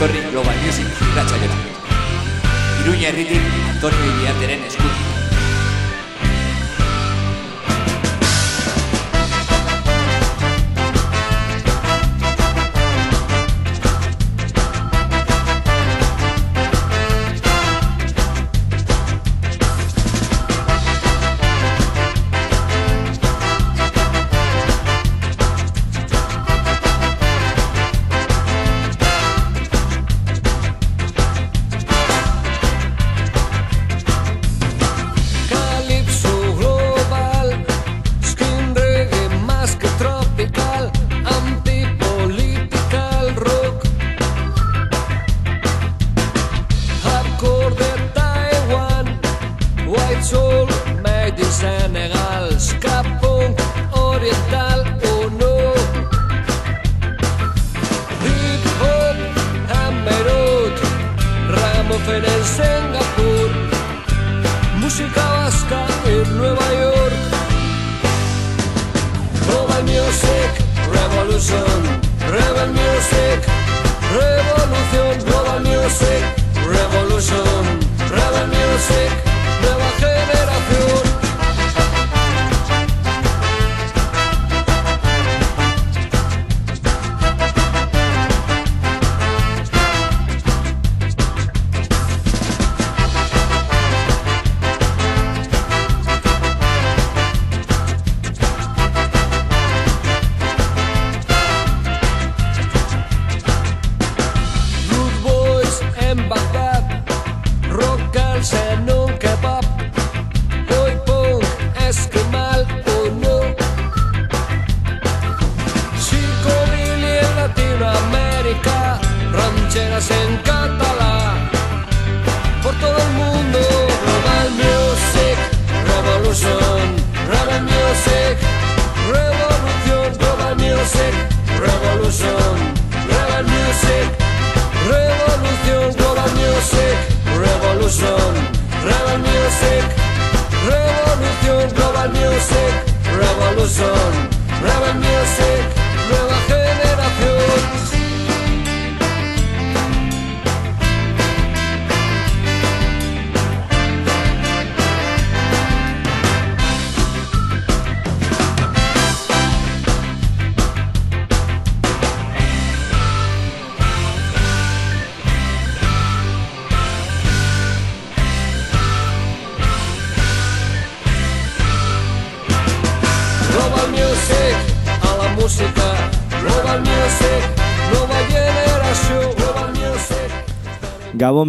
etorri Global Music irratxaiora. Iruña herritik Antonio Iriarteren eskutik.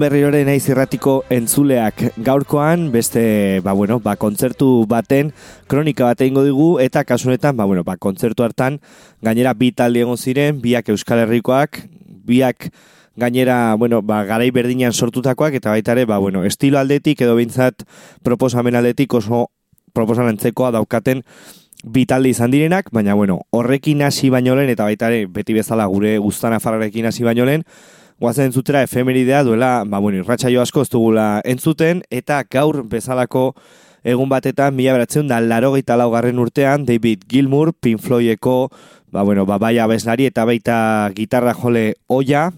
Berriore naiz irratiko entzuleak. Gaurkoan beste ba, bueno, ba, kontzertu baten kronika bat egingo digu eta kasunetan ba, bueno, ba, kontzertu hartan gainera bi talde egon ziren, biak Euskal Herrikoak, biak gainera, bueno, ba, garai berdinean sortutakoak eta baita ere, ba, bueno, estilo aldetik edo bintzat proposamen aldetik oso proposamentzekoa daukaten bi talde izan direnak, baina bueno, horrekin hasi baino lehen eta baita ere beti bezala gure guztana fararekin hasi baino lehen, guazen entzutera efemeridea duela, ba bueno, irratsaio asko ez dugula entzuten, eta gaur bezalako egun batetan, mila beratzen da laro laugarren urtean, David Gilmour, Pink Floydeko, ba bueno, ba bai abeslari eta baita gitarra jole oia,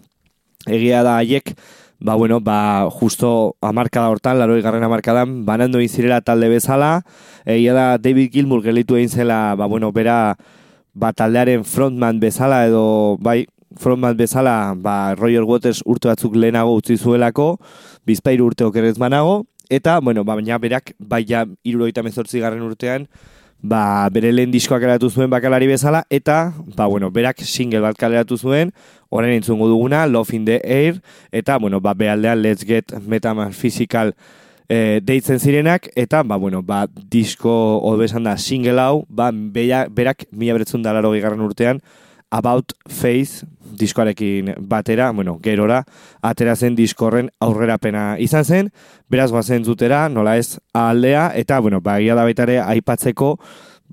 egia da haiek, ba bueno, ba justo amarkada hortan, laroi garren amarkadan, banando egin zirela talde bezala, egia da David Gilmour gelitu egin zela, ba bueno, bera, ba taldearen frontman bezala edo, bai, frontman bezala, ba Roger Waters urte batzuk lehenago utzi zuelako, bizpairu urte okerrez banago, eta, bueno, ba, baina berak, bai ja, irurogeita mezortzi garren urtean, ba, bere lehen diskoa kaleratu zuen bakalari bezala, eta, ba, bueno, berak single bat kaleratu zuen, orain entzungo duguna, Love in the Air, eta, bueno, ba, behaldean Let's Get Metaphysical e, deitzen zirenak, eta, ba, bueno, ba, disko, hobe esan da, single hau, ba, berak, mila beretzun da laro garren urtean, About Face diskoarekin batera, bueno, gerora, atera zen diskorren aurrerapena izan zen, beraz guazen zutera, nola ez aldea, eta, bueno, ba, egia da baita ere aipatzeko,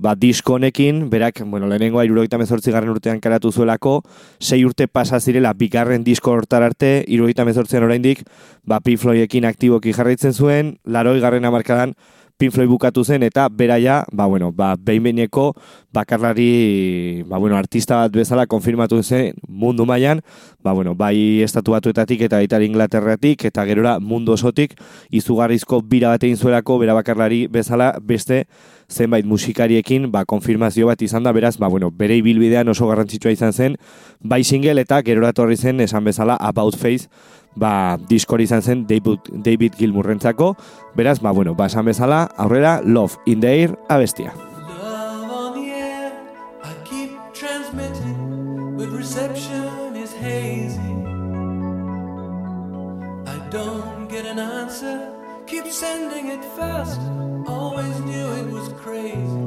ba, disko honekin, berak, bueno, lehenengoa irurogeita mezortzi garren urtean karatu zuelako, sei urte pasa zirela bigarren disko hortar arte, irurogeita mezortzian oraindik, ba, Pink Floydekin aktiboki jarraitzen zuen, laroi garren amarkadan, Pink Floyd bukatu zen, eta beraia, ba, bueno, ba, behin bakarlari, ba, bueno, artista bat bezala konfirmatu zen mundu mailan. Ba, bueno, bai estatu batuetatik eta baita Inglaterratik, eta gerora mundu osotik, izugarrizko bira bat egin zuelako, bera bakarlari bezala, beste, zenbait musikariekin ba, konfirmazio bat izan da, beraz, ba, bueno, bere ibilbidean oso garrantzitsua izan zen, bai single eta gerora torri zen esan bezala About Face, ba, diskori izan zen David, David Gilmurrentzako, beraz, ba, bueno, ba, esan bezala, aurrera, Love in the Air, abestia. Don't get an answer, keep sending it fast, always crazy.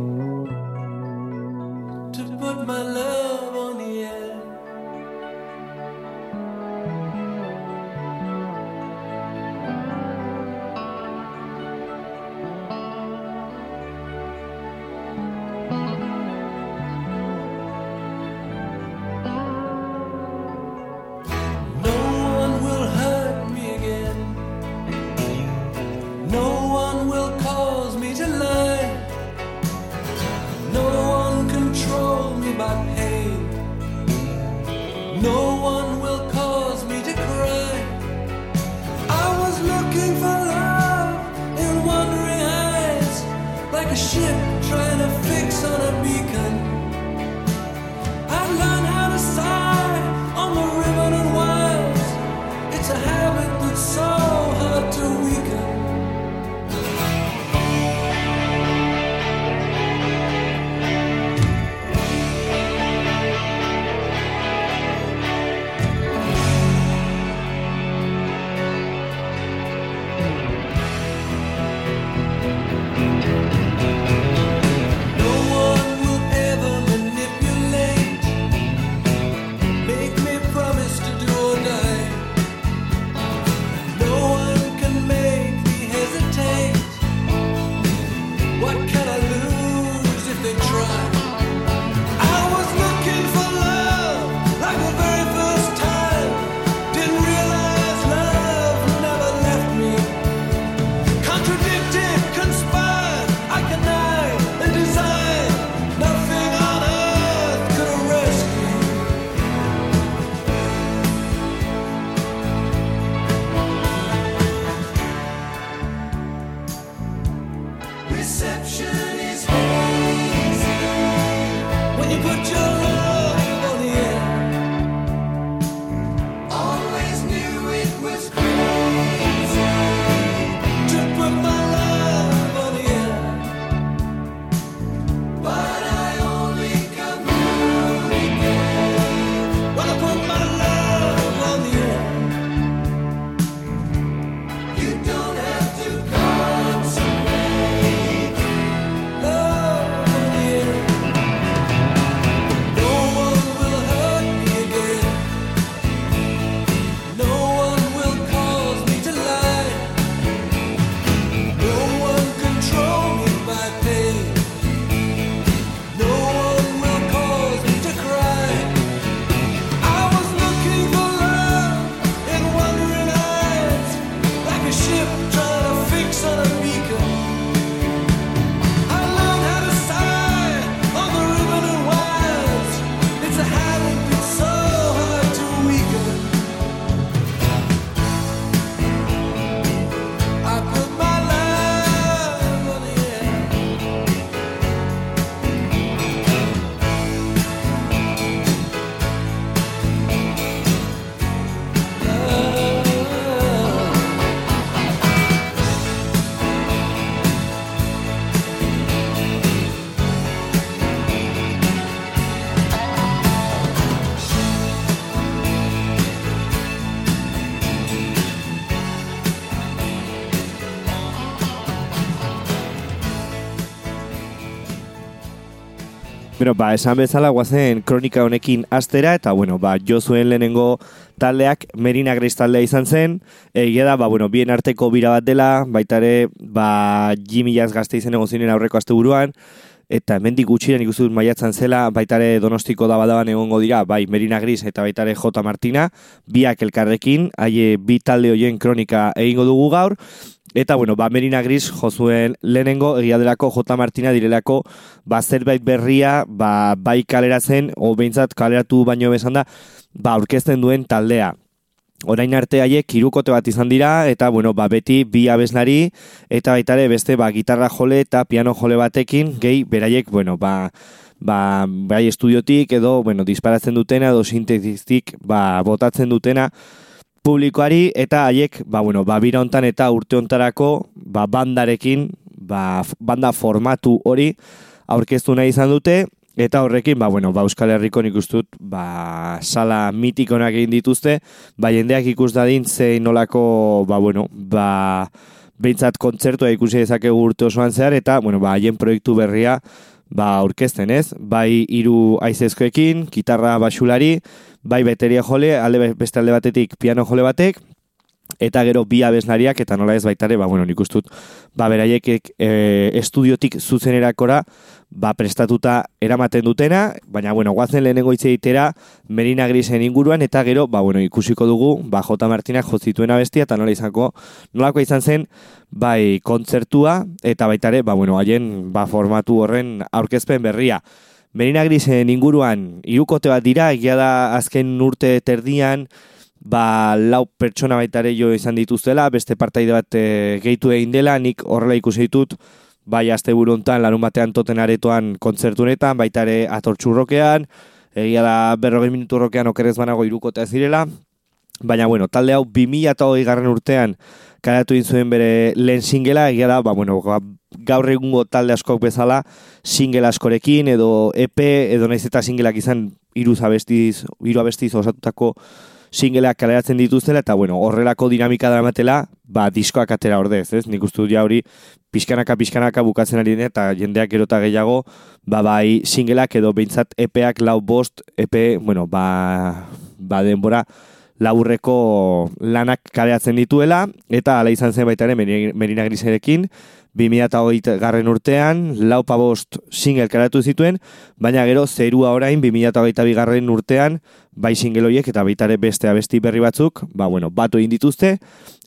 To put my love on a ship trying to fix on a Ba, esan bezala guazen kronika honekin astera, eta bueno, ba, jo zuen lehenengo taldeak Merina Grace taldea izan zen, egia da, ba, bueno, bien arteko bira bat dela, baita ere, ba, Jimmy Jazz gazte izen egon zinen aurreko aste buruan, eta hemendik gutxiren ikusi maiatzan zela, baita ere donostiko da badaban egongo dira, bai, Merina Gris eta baita ere J. Martina, biak elkarrekin, haie bi talde hoien kronika egingo dugu gaur, Eta, bueno, ba, Merina Gris jozuen lehenengo, egia delako J. Martina direlako, ba, zerbait berria, ba, bai kaleratzen, o behintzat kaleratu baino bezan da, ba, aurkezten duen taldea. Orain arte haiek hirukote bat izan dira, eta, bueno, ba, beti bi abeslari, eta baitare beste, ba, gitarra jole eta piano jole batekin, gehi, beraiek, bueno, ba, ba, bai estudiotik edo, bueno, disparatzen dutena, edo sintetistik, ba, botatzen dutena, publikoari eta haiek ba bueno ba bira hontan eta urte hontarako ba bandarekin ba banda formatu hori aurkeztu nahi izan dute. Eta horrekin ba bueno ba Euskal Herriko nikustut ba sala mitikonak egin dituzte. Ba jendeak ikus dadin zein nolako ba bueno ba behintzat kontzertua ikusi dezakegu urte osoan zehar. Eta bueno ba haien proiektu berria ba aurkezten ez? Bai hiru aizezkoekin gitarra baxulari bai beteria jole, alde beste alde batetik piano jole batek, eta gero bi abeslariak, eta nola ez baitare, ba, bueno, nik ustut, ba, beraiek e, estudiotik zuzenerakora, ba, prestatuta eramaten dutena, baina, bueno, guazen lehenengo hitz egitera, Merina Grisen inguruan, eta gero, ba, bueno, ikusiko dugu, ba, J. Martinak jozituen abestia, eta nola izango, nolako izan zen, bai, kontzertua, eta baitare, ba, bueno, haien, ba, formatu horren aurkezpen berria. Merina Grisen inguruan hirukote bat dira, egia da azken urte terdian, ba, lau pertsona baita ere jo izan dituztela, beste partaide bat e, gehitu egin dela, nik horrela ikusi ditut, bai aste hontan larun batean toten aretoan kontzertunetan, baita ere atortxurrokean, egia da berrogei minutu rokean okerez banago irukotea zirela, baina bueno, talde hau 2008 garren urtean karatu zuen bere lehen singela, egia da, ba, bueno, ga- gaur egungo talde askok bezala, single askorekin, edo EP, edo naiz eta singleak izan hiru abestiz, hiru abestiz osatutako singleak kaleratzen dituztela, eta bueno, horrelako dinamika dramatela, ba, diskoak atera ordez, ez? Nik uste dut ja hori pixkanaka, pixkanaka bukatzen ari dira, eta jendeak gero eta gehiago, ba, bai singleak edo behintzat EPak lau bost, EP, bueno, ba, ba denbora, laburreko lanak kaleratzen dituela, eta ala izan zen baita ere Meri- Merina Griserekin, 2008 garren urtean, lau pabost single karatu zituen, baina gero zerua orain 2008 garren urtean, bai single horiek eta baita ere beste abesti berri batzuk, ba, bueno, batu egin dituzte,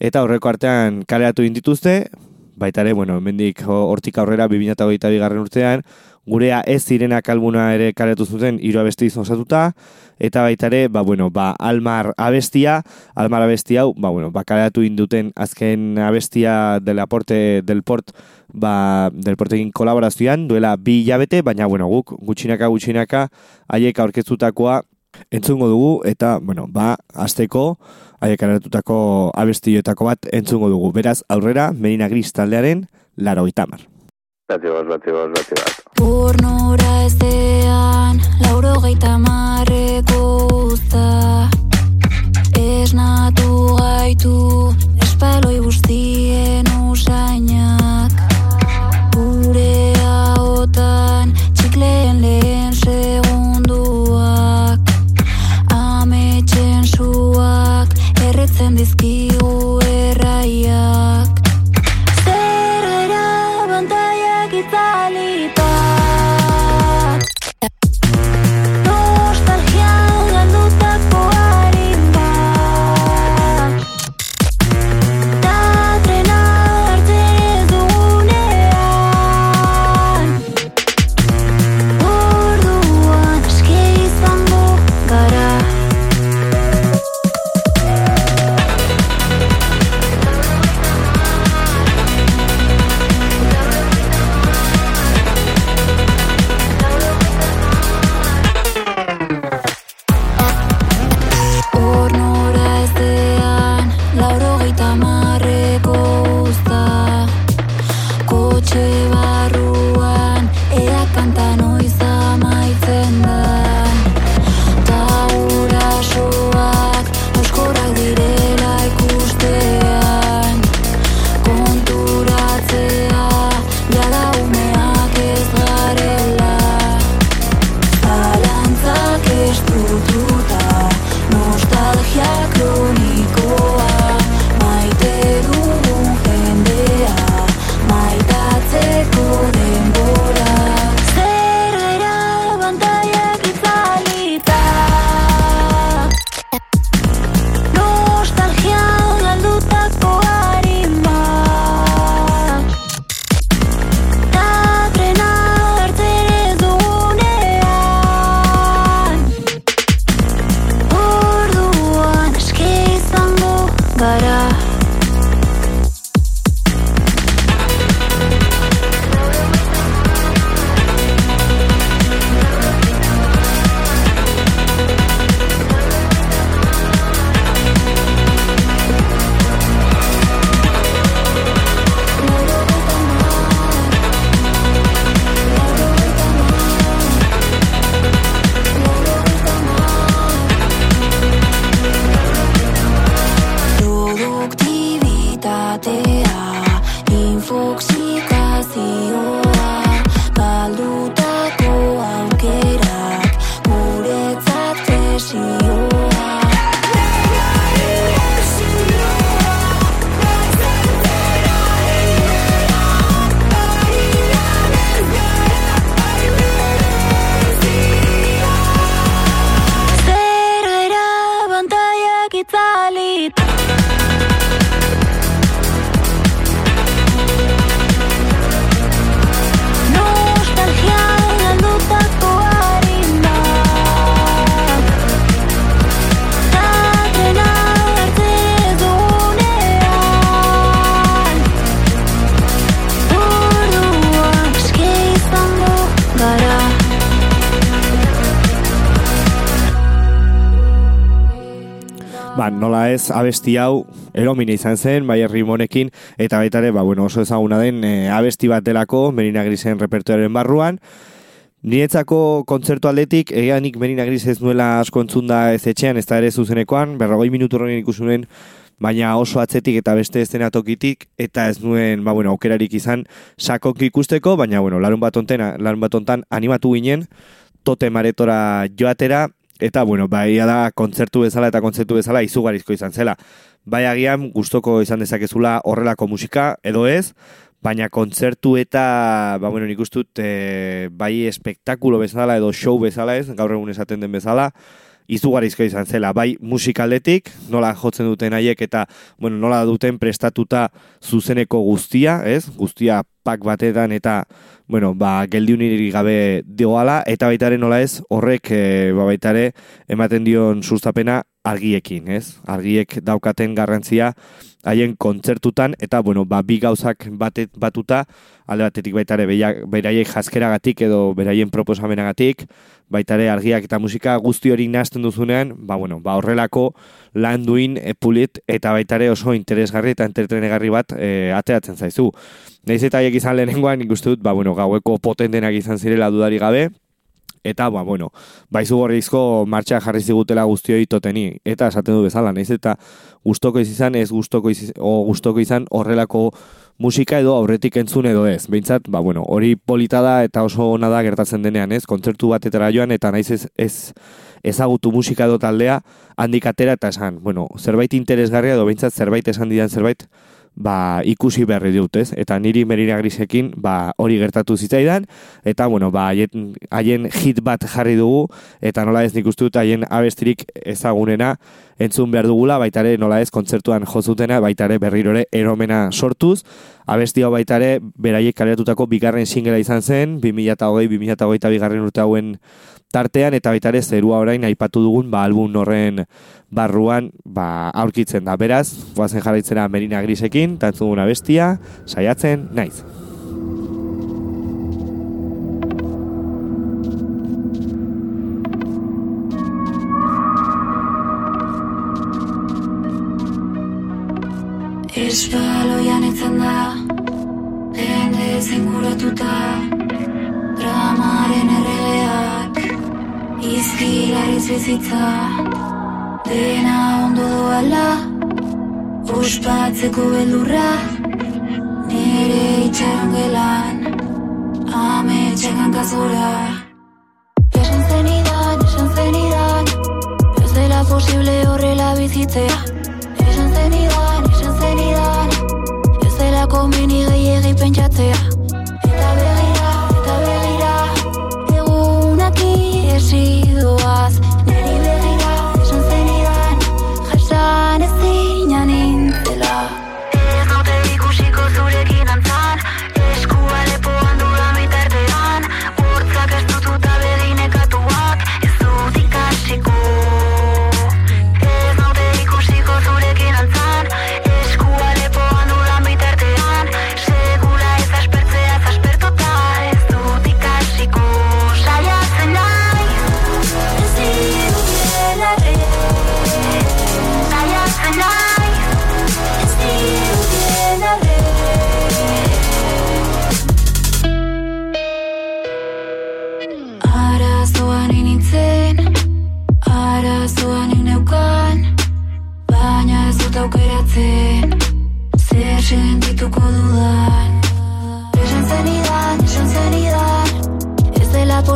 eta horreko artean kaleratu egin dituzte, baita ere, bueno, hemendik ho- hortik aurrera 2008 garren urtean, gurea ez zirena kalbuna ere kaletu zuten hiru abesti osatuta eta baita ere, ba, bueno, ba, almar abestia, almar abesti hau, ba, bueno, ba, kaleratu induten azken abestia del aporte del port, ba, del portekin kolaborazioan, duela bi hilabete, baina, bueno, guk, gutxinaka, gutxinaka, haiek aurkeztutakoa entzungo dugu, eta, bueno, ba, azteko, haiek kaleratutako abestioetako bat entzungo dugu. Beraz, aurrera, Merina Gris taldearen, laro itamar. Bate bat, bate bat, bate bat. Pornora ez dean, lauro gaita marreko usta. Ez gaitu, espaloi guztien usainak. Gure haotan, txikleen lehen segunduak. Ametxen suak, erretzen dizkigu erraiak. Abesti hau eromine izan zen, bai rimonekin, eta baita ere, ba, bueno, oso ezaguna den e, abesti bat delako, Merina Grisen repertuaren barruan. Niretzako kontzertu aldetik, egia nik Merina Gris ez nuela asko entzunda ez etxean, ez da ere zuzenekoan, berrogoi minutu horren ikusunen, baina oso atzetik eta beste eszenatokitik, eta ez nuen, ba, bueno, aukerarik izan sakok ikusteko, baina, bueno, larun bat ontena, larun bat ontan animatu ginen, tote maretora joatera, eta, bueno, bai da kontzertu bezala eta kontzertu bezala izugarizko izan zela. Bai agian gustoko izan dezakezula horrelako musika, edo ez, baina kontzertu eta, ba, bueno, nik uste dut, e, bai espektakulo bezala edo show bezala ez, gaur egun esaten den bezala, izugarizko izan zela, bai musikaldetik, nola jotzen duten haiek eta, bueno, nola duten prestatuta zuzeneko guztia, ez? Guztia pak batetan eta, bueno, ba, geldiunirik gabe dioala, eta baitare nola ez, horrek, e, ba, baitare, ematen dion sustapena argiekin, ez? Argiek daukaten garrantzia haien kontzertutan, eta, bueno, ba, bi gauzak batet, batuta, alde batetik baitare beraiek jaskeragatik edo beraien proposamenagatik, baitare argiak eta musika guzti hori nazten duzunean, ba, bueno, ba, horrelako lan duin e, pulit eta baitare oso interesgarri eta entretrenegarri bat e, ateratzen zaizu. Naiz eta haiek izan lehenengoan, nik uste dut, ba, bueno, gaueko potentenak izan zirela dudari gabe, eta, ba, bueno, baizu gorrizko martxa jarri zigutela guztioi toteni, eta esaten du bezala, naiz eta gustoko izan, ez gustoko izan, o gustoko izan horrelako musika edo aurretik entzun edo ez. Behintzat, ba, bueno, hori polita da eta oso ona da gertatzen denean, ez? Kontzertu batetara joan eta naiz ez, ez ezagutu musika edo taldea handik atera eta esan, bueno, zerbait interesgarria edo behintzat zerbait esan didan zerbait ba, ikusi berri dut, ez? Eta niri merina grisekin ba, hori gertatu zitzaidan, eta, bueno, ba, haien, haien hit bat jarri dugu, eta nola ez nik uste dut haien abestirik ezagunena entzun behar dugula, baitare nola ez kontzertuan jozutena, baitare berrirore eromena sortuz, abesti hau baitare beraiek kaleratutako bigarren singela izan zen, 2008-2008 bigarren urte hauen tartean. Eta baita ere zerua orain aipatu dugun ba album horren barruan ba aurkitzen da. Beraz, goazen jarraitzera Merina Grisekin, tantzuguna bestia, saiatzen naiz. Espaloian etzen da Jende zinguratuta Dramaren erregeak Izkilariz bizitza Dena ondo doala Ospatzeko beldurra Nire itxaron gelan Ame txekan kazora. Esan zenidan, esan zenidan Ez dela posible horrela bizitzea. Esan zenidan, esan zenidan Ez dela komeni gehiagi pentsatzea. Eta begira, eta begira Egunak iesi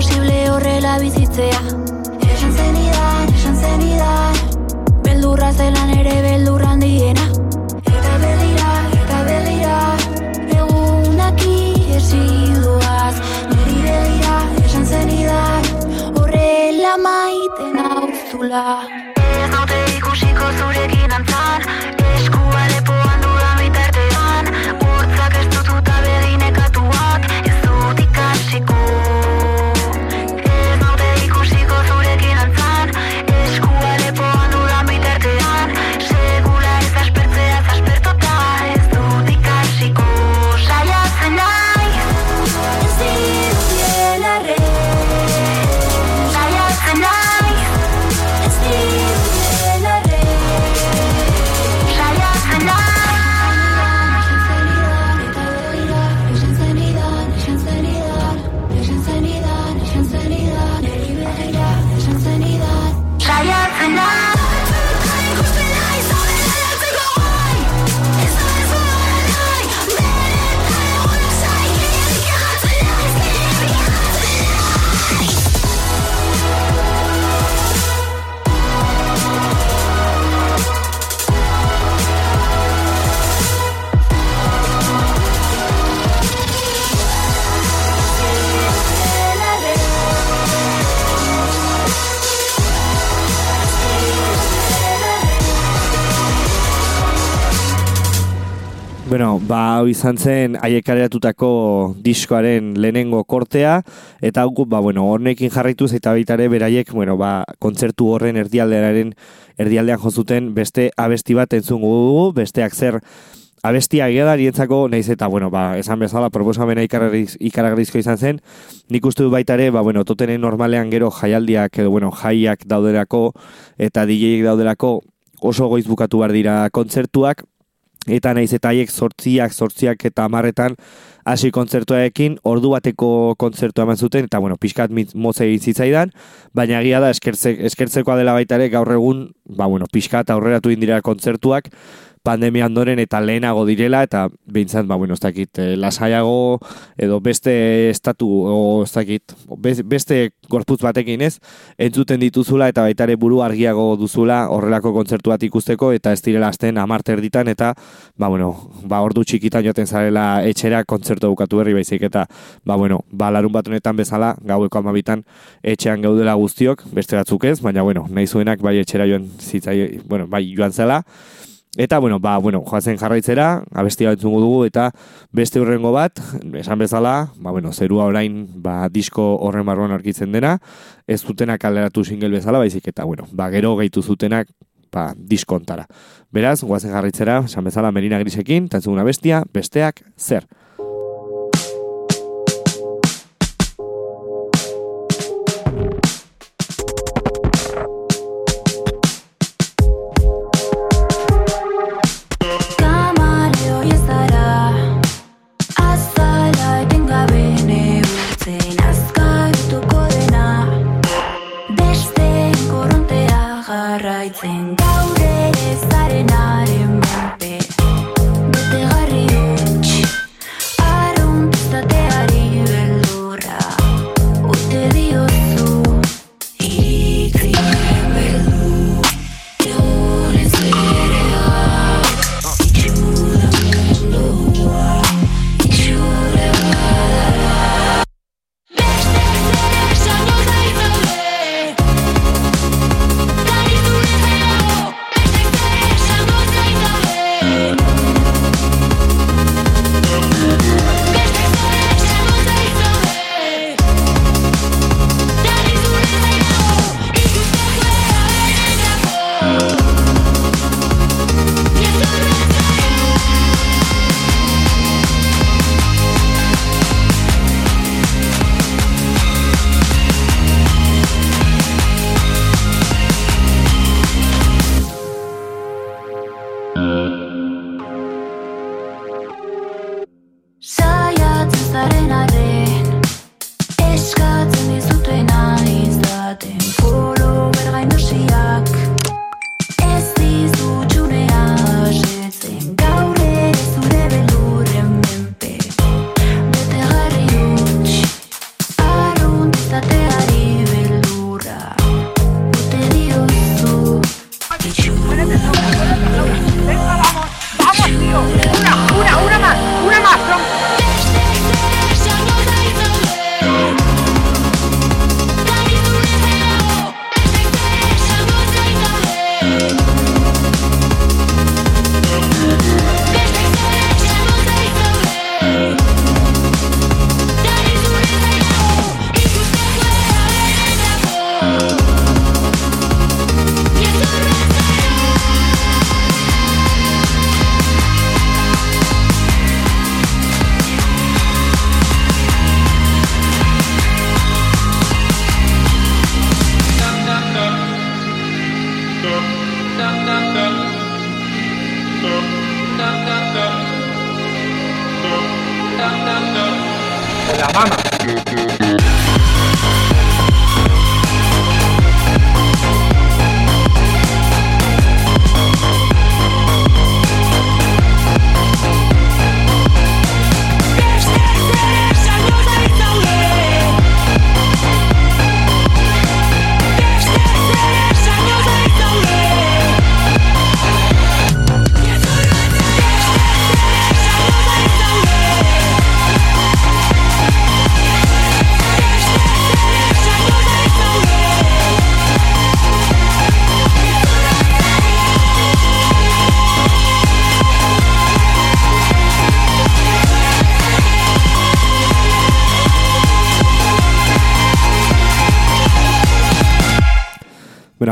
posible horrela bizitzea. Esan zenidan, esan zenidan Beldurra zelan ere beldurran diena Eta begira, eta begira Egunak iesi doaz Neri begira, esan zenidan Horrela maiten hauzula Ez naute ikusiko zure Bueno, ba, izan zen haiek kaleratutako diskoaren lehenengo kortea, eta hau, ba, bueno, hornekin jarraituz eta baita ere beraiek, bueno, ba, kontzertu horren erdialdearen erdialdean jozuten beste abesti bat entzungu dugu, besteak zer abestia egiadarientzako, nahiz eta, bueno, ba, esan bezala, proposamena ikaragriz, ikaragrizko izan zen, nik uste du baita ere, ba, bueno, totenen normalean gero jaialdiak, edo, bueno, jaiak daudelako, eta DJek daudelako, oso goiz bukatu behar dira kontzertuak, eta naiz eta haiek sortziak, sortziak eta amarretan hasi kontzertuarekin, ordu bateko kontzertua eman zuten, eta bueno, pixkat mit- motz egin zitzaidan, baina egia da eskertze, eskertzekoa dela baita ere gaur egun, ba bueno, pixkat aurreratu indira kontzertuak, pandemia ondoren eta lehenago direla, eta behintzat, ba, bueno, ez dakit, eh, lasaiago, edo beste estatu, o ez dakit, be- beste gorputz batekin ez, entzuten dituzula eta baita ere buru argiago duzula horrelako kontzertu bat ikusteko eta ez direla azten amarte erditan eta ba bueno, ba ordu txikitan joaten zarela etxera kontzertu bukatu berri baizik eta ba bueno, ba larun bat honetan bezala gaueko amabitan etxean gaudela guztiok, beste batzuk ez, baina bueno, nahi zuenak bai etxera joan zitzai, bueno, bai joan zela, Eta, bueno, ba, bueno, joazen jarraitzera, abestia entzungo dugu, eta beste hurrengo bat, esan bezala, ba, bueno, zerua orain, ba, disko horren barruan aurkitzen dena, ez zutenak kaleratu single bezala, baizik, eta, bueno, ba, gero gehitu zutenak, ba, diskontara. Beraz, goazen jarraitzera, esan bezala, Merina Grisekin, eta entzuguna bestia, besteak, zer.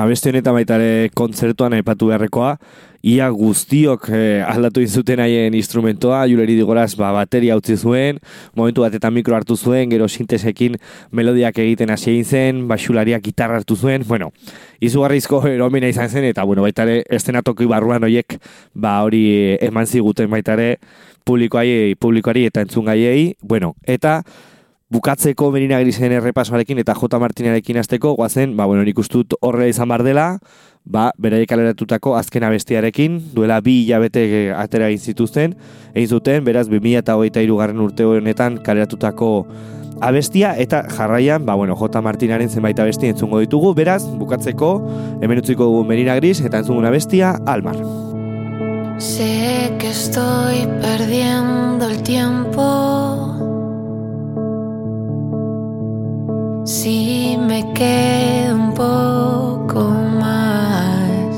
Abesti honetan baita ere kontzertuan aipatu beharrekoa, ia guztiok eh, aldatu izuten haien instrumentoa, Juleri digoraz ba, bateria utzi zuen, momentu batetan mikro hartu zuen, gero sintesekin melodiak egiten hasi egin zen, basulariak gitarra hartu zuen, bueno, izugarrizko eromena izan zen, eta bueno, baita ere estenatoki barruan hoiek ba hori eman ziguten baita ere publikoari, publikoari eta entzungaiei, bueno, eta bukatzeko Merina Grisen errepasoarekin eta J. Martinarekin hasteko goazen, ba, bueno, nik ustut horre izan bar dela, ba, beraiek kaleratutako azken abestiarekin, duela bi hilabete eh, atera egin zituzten, egin zuten, beraz, 2008 garren urte honetan kaleratutako abestia, eta jarraian, ba, bueno, J. Martinaren zenbait abesti entzungo ditugu, beraz, bukatzeko, hemen utziko dugu Merina Gris, eta entzungun abestia, Almar. Sé que estoy perdiendo el tiempo. Si me quedo un poco más.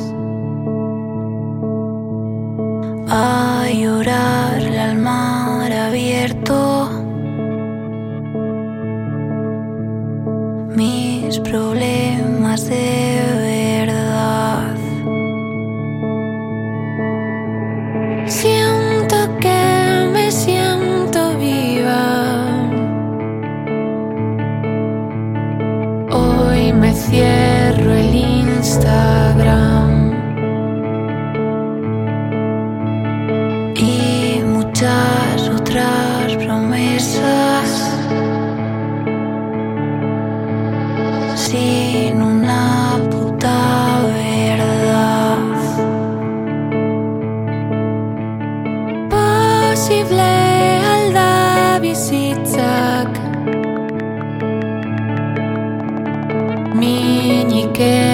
A llorarle al mar abierto. Mis problemas de cierro el Instagram y muchas otras promesas sin una puta verdad. Posible que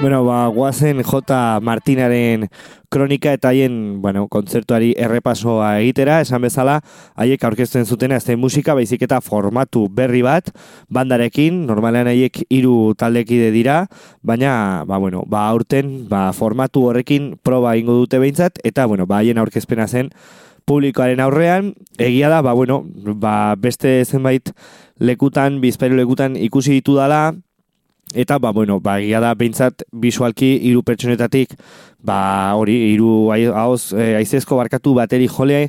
Bueno, ba, guazen J. Martinaren kronika eta haien, bueno, kontzertuari errepasoa egitera, esan bezala, haiek aurkezten zutena ez musika, baizik eta formatu berri bat, bandarekin, normalean haiek hiru taldekide dira, baina, ba, bueno, ba, aurten, ba, formatu horrekin proba ingo dute behintzat, eta, bueno, ba, haien aurkezpena zen publikoaren aurrean, egia da, ba, bueno, ba, beste zenbait lekutan, bizpairu lekutan ikusi ditu dala, Eta, ba, bueno, ba, egia da, behintzat, visualki, hiru pertsonetatik, ba, hori, hiru hauz, e, aizezko barkatu bateri jole,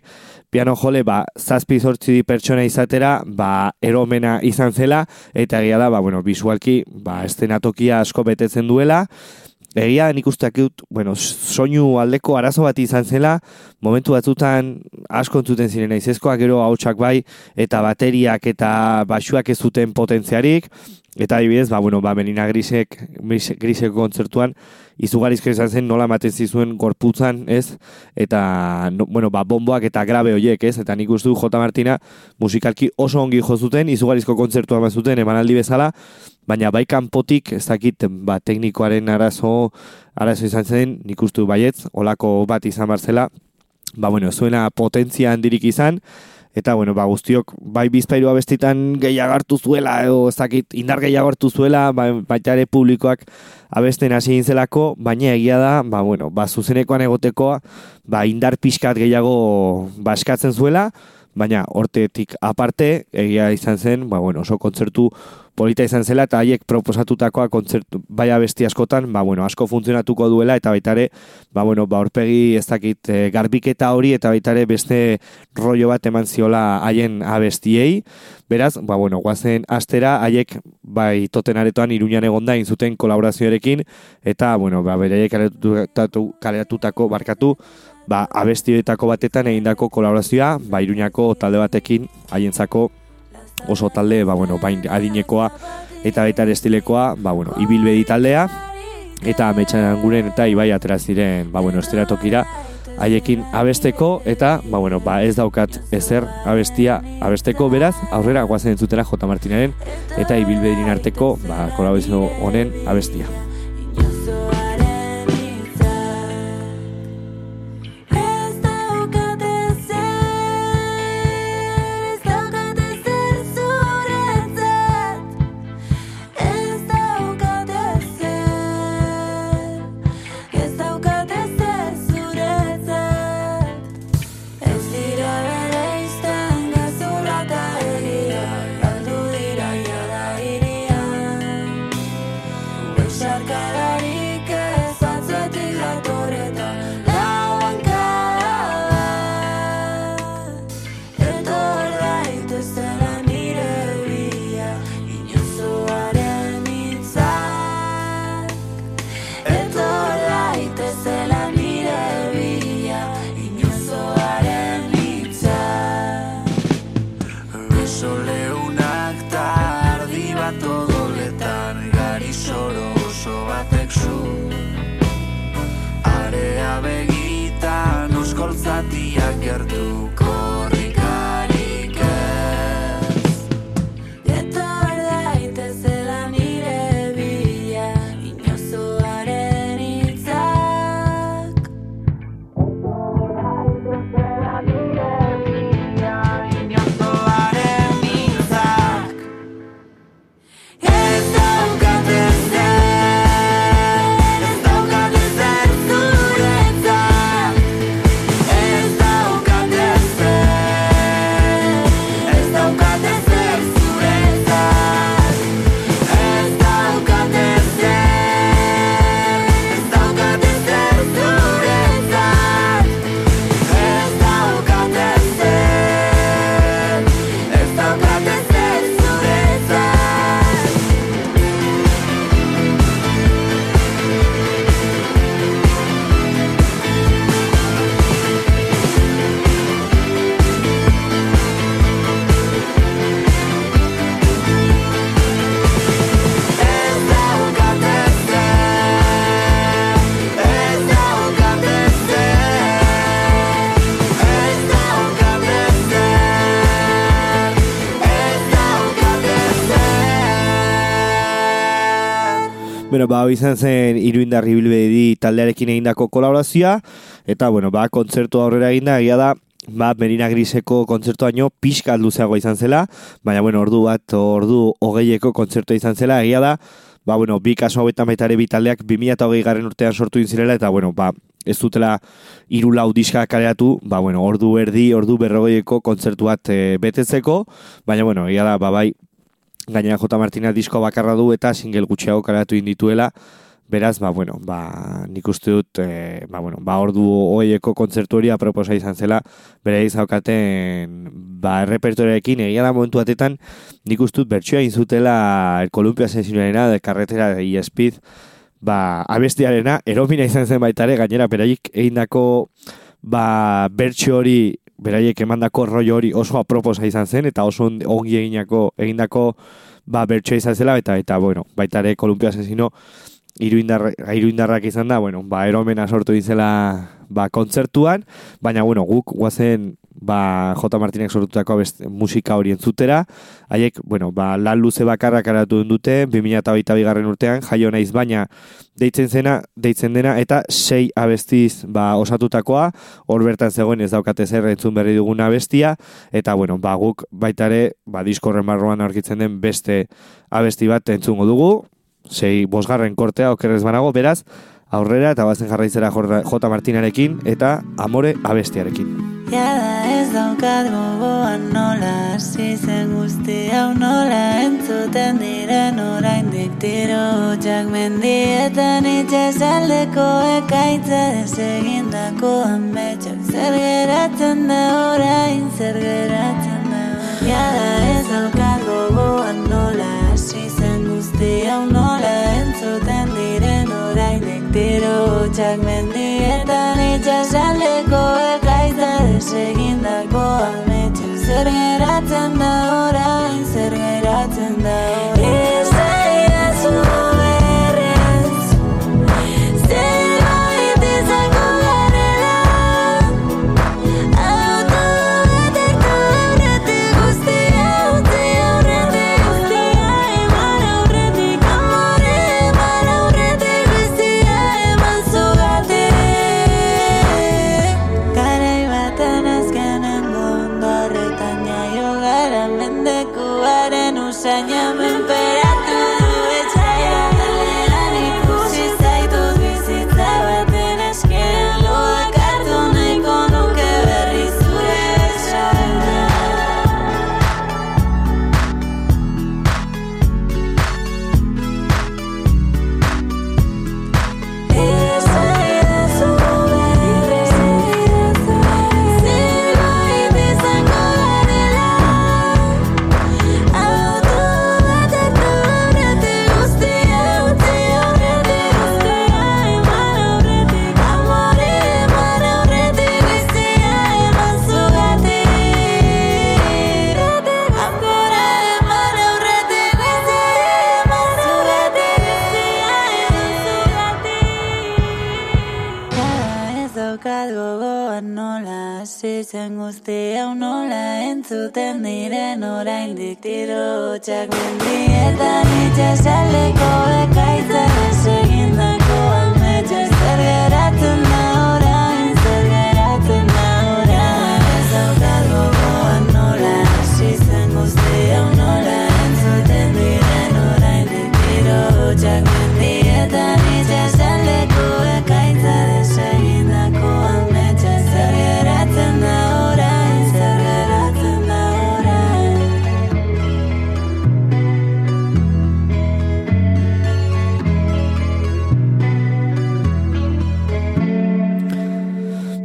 piano jole, ba, zazpi zortzi pertsona izatera, ba, eromena izan zela, eta egia da, ba, bueno, visualki, ba, estenatokia asko betetzen duela, Egia nik usteak bueno, soinu aldeko arazo bat izan zela, momentu batzutan asko entzuten ziren aizezkoak gero hautsak bai, eta bateriak eta basuak ez zuten potentziarik, eta adibidez, ba, bueno, ba, Melina Grisek, Gris- Griseko kontzertuan, izugarizko izan zen nola ematen zizuen gorputzan, ez? Eta, no, bueno, ba, bomboak eta grabe hoiek, ez? Eta nik uste du J. Martina musikalki oso ongi jo zuten, izugarizko kontzertua eman zuten emanaldi bezala, baina bai kanpotik ez dakit ba, teknikoaren arazo arazo izan zen, nik uste du baietz, olako bat izan barzela, ba, bueno, zuena potentzia handirik izan, eta, bueno, ba, guztiok, bai bizpairu abestitan gehiago hartu zuela, edo ez dakit, indar gehiago hartu zuela, ba, baita ere publikoak abesten hasi egin zelako, baina egia da, ba, bueno, ba, zuzenekoan egotekoa, ba, indar pixkat gehiago ba, eskatzen zuela, baina hortetik aparte, egia izan zen, ba, bueno, oso kontzertu polita izan zela, eta haiek proposatutakoa kontzertu, bai abesti askotan, ba, bueno, asko funtzionatuko duela, eta baita ere, ba, bueno, ba, horpegi ez dakit e, garbiketa hori, eta baita ere beste rollo bat eman ziola haien abestiei, beraz, ba, bueno, guazen astera, haiek, bai, toten aretoan iruñan egonda, inzuten kolaborazioarekin, eta, bueno, ba, beraiek kaleratu, kaleratutako barkatu, ba, abestioetako batetan egindako kolaborazioa, ba, iruñako talde batekin, haientzako oso talde, ba, bueno, bain adinekoa eta baita estilekoa, ba, bueno, ibilbedi taldea, eta ametsan guren eta ibai atera ziren, ba, bueno, esteratokira, haiekin abesteko, eta, ba, bueno, ba, ez daukat ezer abestia abesteko, beraz, aurrera guazen entzutera J. Martinaren, eta ibilbedin arteko, ba, kolaborazio honen abestia. Oskoltzatiak gertu Bueno, ba, izan zen iruindar ibilbedi taldearekin egindako kolaborazioa, eta, bueno, ba, kontzertu aurrera eginda, egia da, ba, Merina Griseko kontzertu baino pixka luzeago izan zela, baina, bueno, ordu bat, ordu hogeieko kontzertua izan zela, egia da, ba, bueno, bi kaso hauetan baita ere bi taldeak 2008 garren urtean sortu inzirela, eta, bueno, ba, ez dutela hiru lau diska kaleratu, ba, bueno, ordu erdi, ordu berrogeieko kontzertu bat e, betetzeko, baina, bueno, egia da, ba, bai, gainera J. Martina disko bakarra du eta single gutxiago kaleratu indituela, beraz, ba, bueno, ba, nik uste dut, e, ba, bueno, ba, ordu hoieko kontzertu hori aproposa izan zela, bere izaukaten, ba, repertorearekin, egia da momentu batetan, nik uste dut bertsioa inzutela el Columpia Asesinarena, de Carretera y Speed, ba, abestiarena, eromina izan zen baita ere, gainera, beraik egindako, ba, bertsio hori, beraiek emandako rollo hori oso aproposa izan zen, eta oso on- ongi eginako, egindako, ba, bertsioa izan zela, eta, eta, bueno, baita ere, Columpia Asesino, iruindar, iruindarrak izan da, bueno, ba, eromena sortu izela, ba, kontzertuan, baina, bueno, guk guazen, ba, J. Martinek sortutako abest, musika hori entzutera. Haiek, bueno, ba, lan luze bakarrak aratu dute, 2008 bigarren urtean, jaio naiz baina deitzen zena, deitzen dena, eta sei abestiz ba, osatutakoa, hor bertan zegoen ez daukate zer entzun berri dugun abestia, eta bueno, ba, guk baitare, ba, diskorren barruan aurkitzen den beste abesti bat entzungo dugu, sei bosgarren kortea okerrez banago, beraz, aurrera eta bazen jarraitzera J. Martinarekin eta Amore abestiarekin. Jada ez daukat gogoan nola hasi zen guzti hau nola entzuten diren oraindik tiro. Hotxak mendietan itxasaldeko ekaitza desegindako ametxak zer geratzen da orain zer geratzen da. Jada ez daukat gogoan nola hasi zen guzti hau nola entzuten diren oraindik tiro. Hotxak mendietan itxasaldeko ekaitza desegindako ametxak zer geratzen da orain? Zer geratzen da orain daukat gogoan nola hasi zen guzti hau nola entzuten diren oraindik tiro hotxak mendietan itxasaldeko ekaitza desegindako ametxak zer geratzen da orain zer geratzen da orain. Entzuten diren oraindik tiro hotxak mendietan itxasaldeko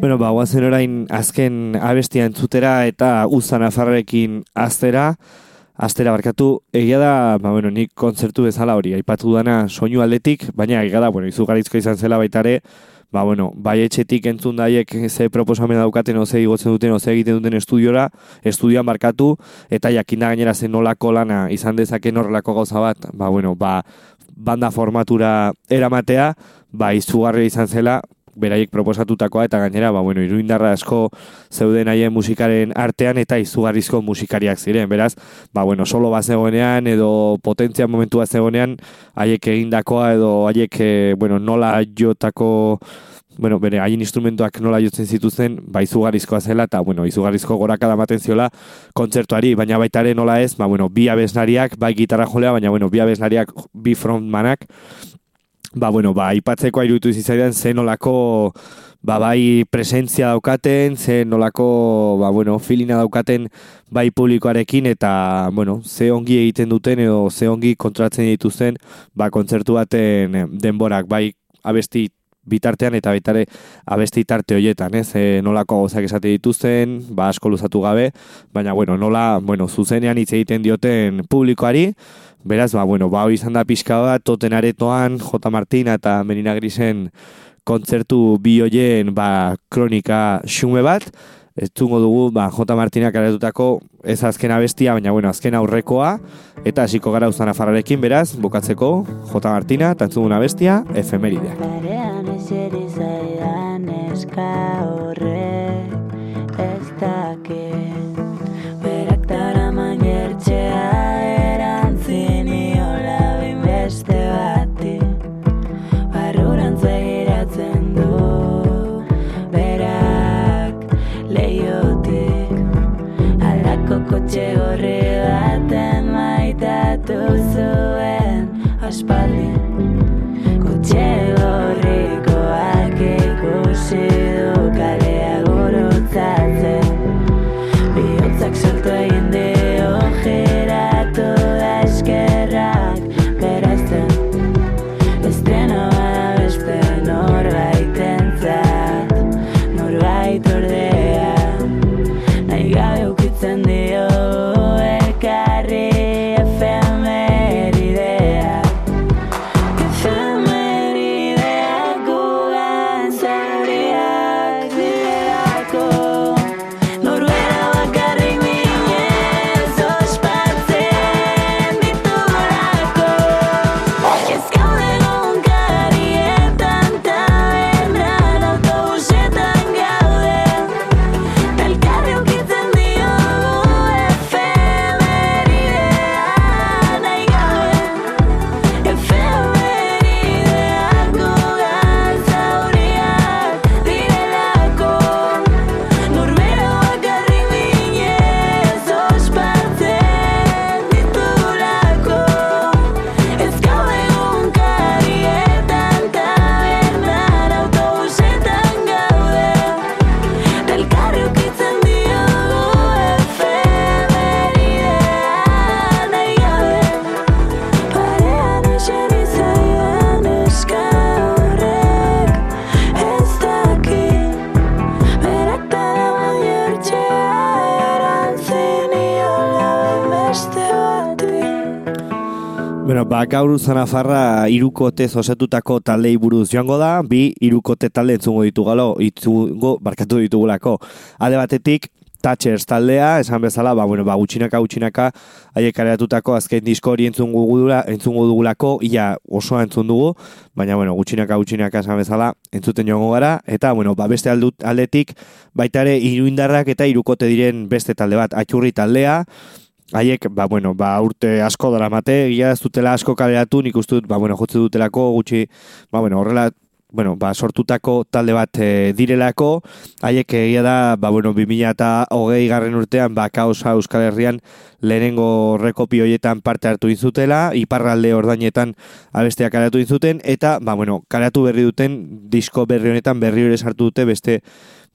Bueno, ba, guazen orain azken abestia entzutera eta uzan afarrekin aztera, aztera barkatu, egia da, ba, bueno, nik kontzertu bezala hori, aipatu dana soinu aldetik, baina egia da, bueno, izugarrizko izan zela baitare, ba, bueno, bai etxetik entzun daiek ze proposamen daukaten, oze igotzen duten, oze egiten duten estudiora, estudioan markatu, eta jakinda gainera zen nolako lana izan dezaken horrelako gauza bat, ba, bueno, ba, banda formatura eramatea, ba, izugarri izan zela, beraiek proposatutakoa eta gainera ba bueno iruindarra asko zeuden haien musikaren artean eta izugarrizko musikariak ziren. Beraz ba bueno solo bat zegoenean edo potentzia momentua zegoenean haiek egindakoa edo haiek eh, bueno nola jotako bueno, bere haien instrumentuak nola jotzen zituzten, ba, izugarrizkoa zela, eta, bueno, izugarrizko gorakada ematen ziola kontzertuari, baina baita ere nola ez, ba, bueno, bi abeslariak, bai gitarra jolea, baina, bueno, bi abeslariak, bi frontmanak, ba, bueno, ba, ipatzeko iruditu zitzaidan zen nolako ba, bai presentzia daukaten, zen nolako, ba, bueno, filina daukaten bai publikoarekin, eta, bueno, ze ongi egiten duten, edo ze ongi kontratzen dituzten, ba, kontzertu baten denborak, bai abesti bitartean eta baitare abesti tarte hoietan, ez? E, nolako gauzak esate dituzten, ba asko luzatu gabe, baina bueno, nola, bueno, zuzenean hitz egiten dioten publikoari, beraz, ba, bueno, ba, izan da pixka bat, toten aretoan, J. Martina eta Merina Grisen kontzertu bi hoien, ba, kronika xume bat, Etzungo dugu, ba, J. Martinak aretutako ez azken abestia, baina bueno, azken aurrekoa, eta hasiko gara uzan afarrarekin, beraz, bukatzeko, J. Martina, eta entzungun abestia, efemerideak. Parean zaidan eska horrek kotxe gorri baten maitatu zuen aspaldi ba, gaur zanafarra irukotez osetutako taldei buruz joango da, bi irukote talde entzungo ditugalo, itzungo barkatu ditugulako. Alde batetik, Thatchers taldea, esan bezala, ba, bueno, ba, gutxinaka, gutxinaka, haiek areatutako azken disko hori entzungo, dugula, entzungo dugulako, ia osoa entzun dugu, baina, bueno, gutxinaka, gutxinaka, esan bezala, entzuten joango gara, eta, bueno, ba, beste aldut, aldetik, baita ere, iruindarrak eta irukote diren beste talde bat, atxurri taldea, haiek, ba, bueno, ba, urte asko dara mate, egia ez dutela asko kaleratu, nik uste dut, ba, bueno, jotze dutelako, gutxi, ba, bueno, horrela, bueno, ba, sortutako talde bat e, direlako, haiek egia da, ba, bueno, 2000 eta hogei garren urtean, ba, kausa Euskal Herrian lehenengo rekopi hoietan parte hartu inzutela, iparralde ordainetan abesteak karatu inzuten, eta, ba, bueno, karatu berri duten, disko berri honetan berri hori sartu dute, beste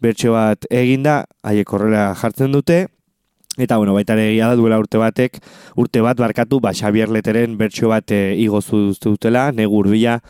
bertso bat eginda, haiek horrela jartzen dute, Eta, bueno, baita ere da duela urte batek, urte bat barkatu, ba, Xabier Leteren bertso bat e, igozu dutela, negur bila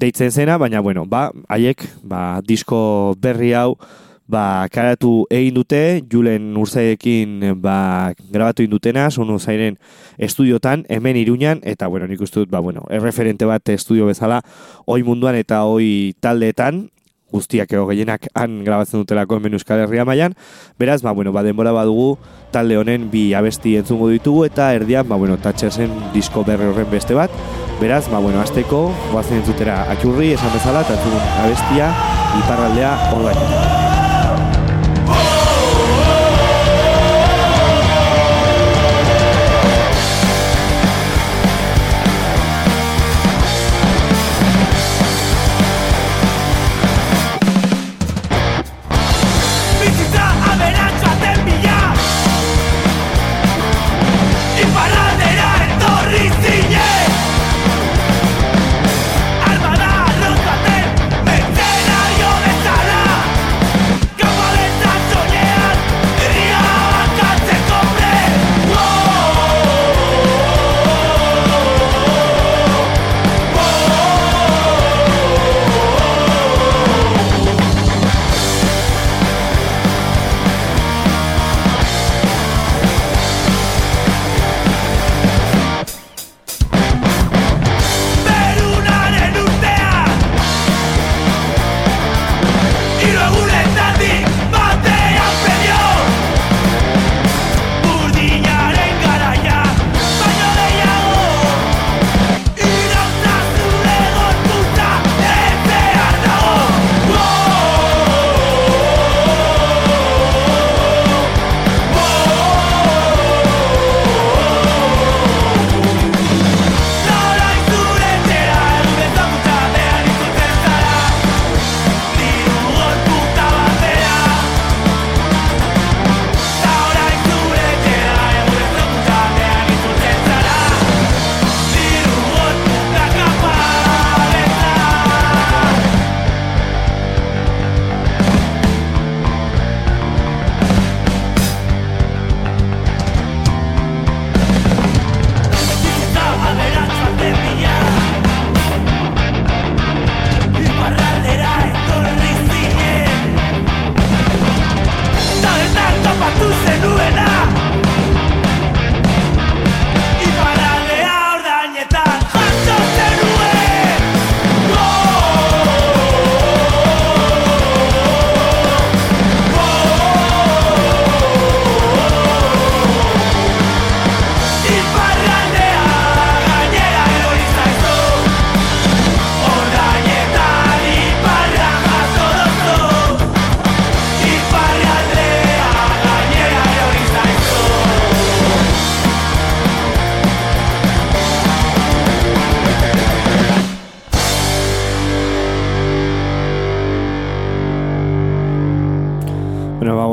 deitzen zena, baina, bueno, ba, haiek, ba, disko berri hau, ba, karatu egin dute, Julen Urzaekin, ba, grabatu indutena, sonu zairen estudiotan, hemen iruñan, eta, bueno, nik uste dut, ba, bueno, erreferente bat estudio bezala, oi munduan eta oi taldeetan, guztiak ego gehienak han grabatzen dutelako hemen Euskal Herria mailan. Beraz, ba, bueno, ba, denbora badugu talde honen bi abesti entzungo ditugu eta erdian, ba, bueno, Thatchersen disko berri horren beste bat. Beraz, ba, bueno, azteko, guazen entzutera atxurri, esan bezala, eta abestia, iparraldea, ordain.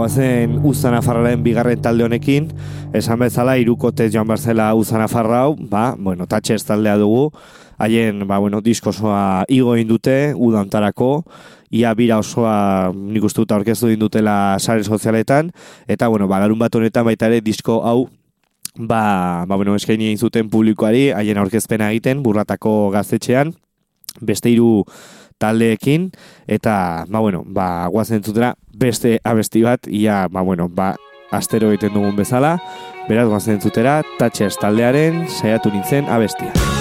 Guazen Uzana Farraren bigarren talde honekin, esan bezala irukote joan barzela Uzana Farra hau, ba, bueno, tatxez taldea dugu, haien, ba, bueno, disko osoa igo egin dute, udantarako, ia bira osoa nik uste dut aurkeztu dutela sare sozialetan, eta, bueno, ba, larun bat honetan baita ere disko hau ba, ba bueno, eskaini egin zuten publikoari, haien aurkezpena egiten, burratako gaztetxean, beste hiru taldeekin, eta, ba, bueno, ba, guazen zutera beste abesti bat, ia, ba, bueno, ba, astero egiten dugun bezala, beraz, guazen zutera, tatxez taldearen, saiatu nintzen abestia.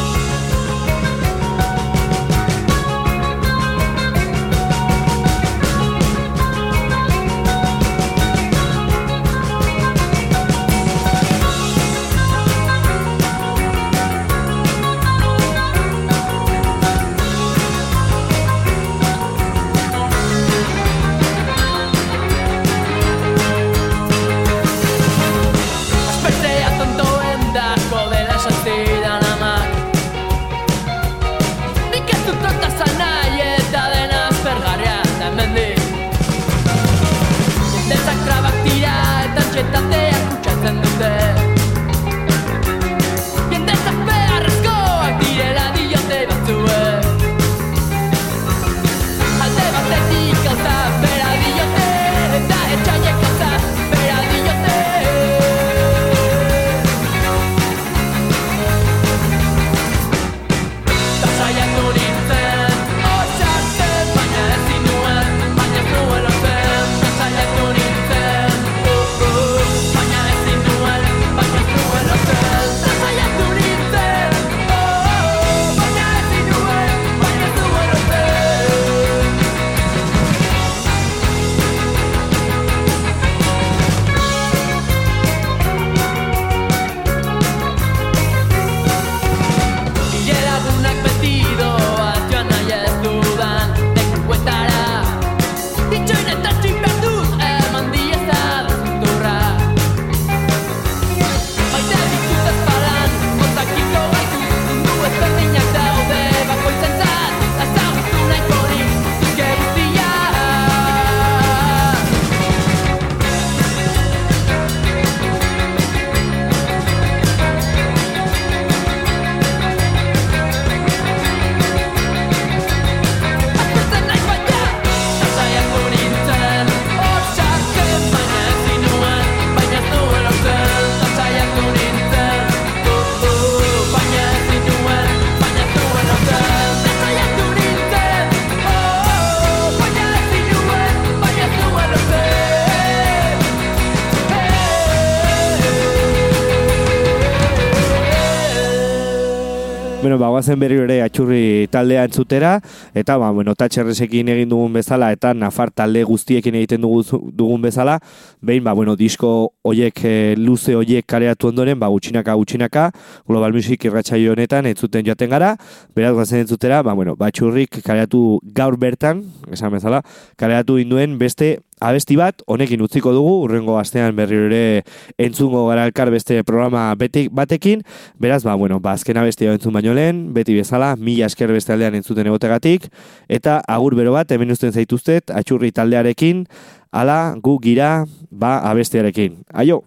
Bueno, ba, guazen berri ere atxurri taldea entzutera, eta, ba, bueno, tatxerresekin egin dugun bezala, eta nafar talde guztiekin egiten dugu, dugun bezala, behin, ba, bueno, disko oiek, e, luze oiek kareatu ondoren, ba, gutxinaka, gutxinaka, Global Music irratsaio honetan entzuten joaten gara, beraz, guazen entzutera, ba, bueno, batxurrik kareatu gaur bertan, esan bezala, kareatu induen beste abesti bat, honekin utziko dugu, urrengo astean berriro ere entzungo gara elkar beste programa beti, batekin, beraz, ba, bueno, ba, azken abesti entzun baino lehen, beti bezala, mila esker beste aldean entzuten egotegatik, eta agur bero bat, hemen usten zaituztet, atxurri taldearekin, ala, gu gira, ba, abestiarekin. Aio!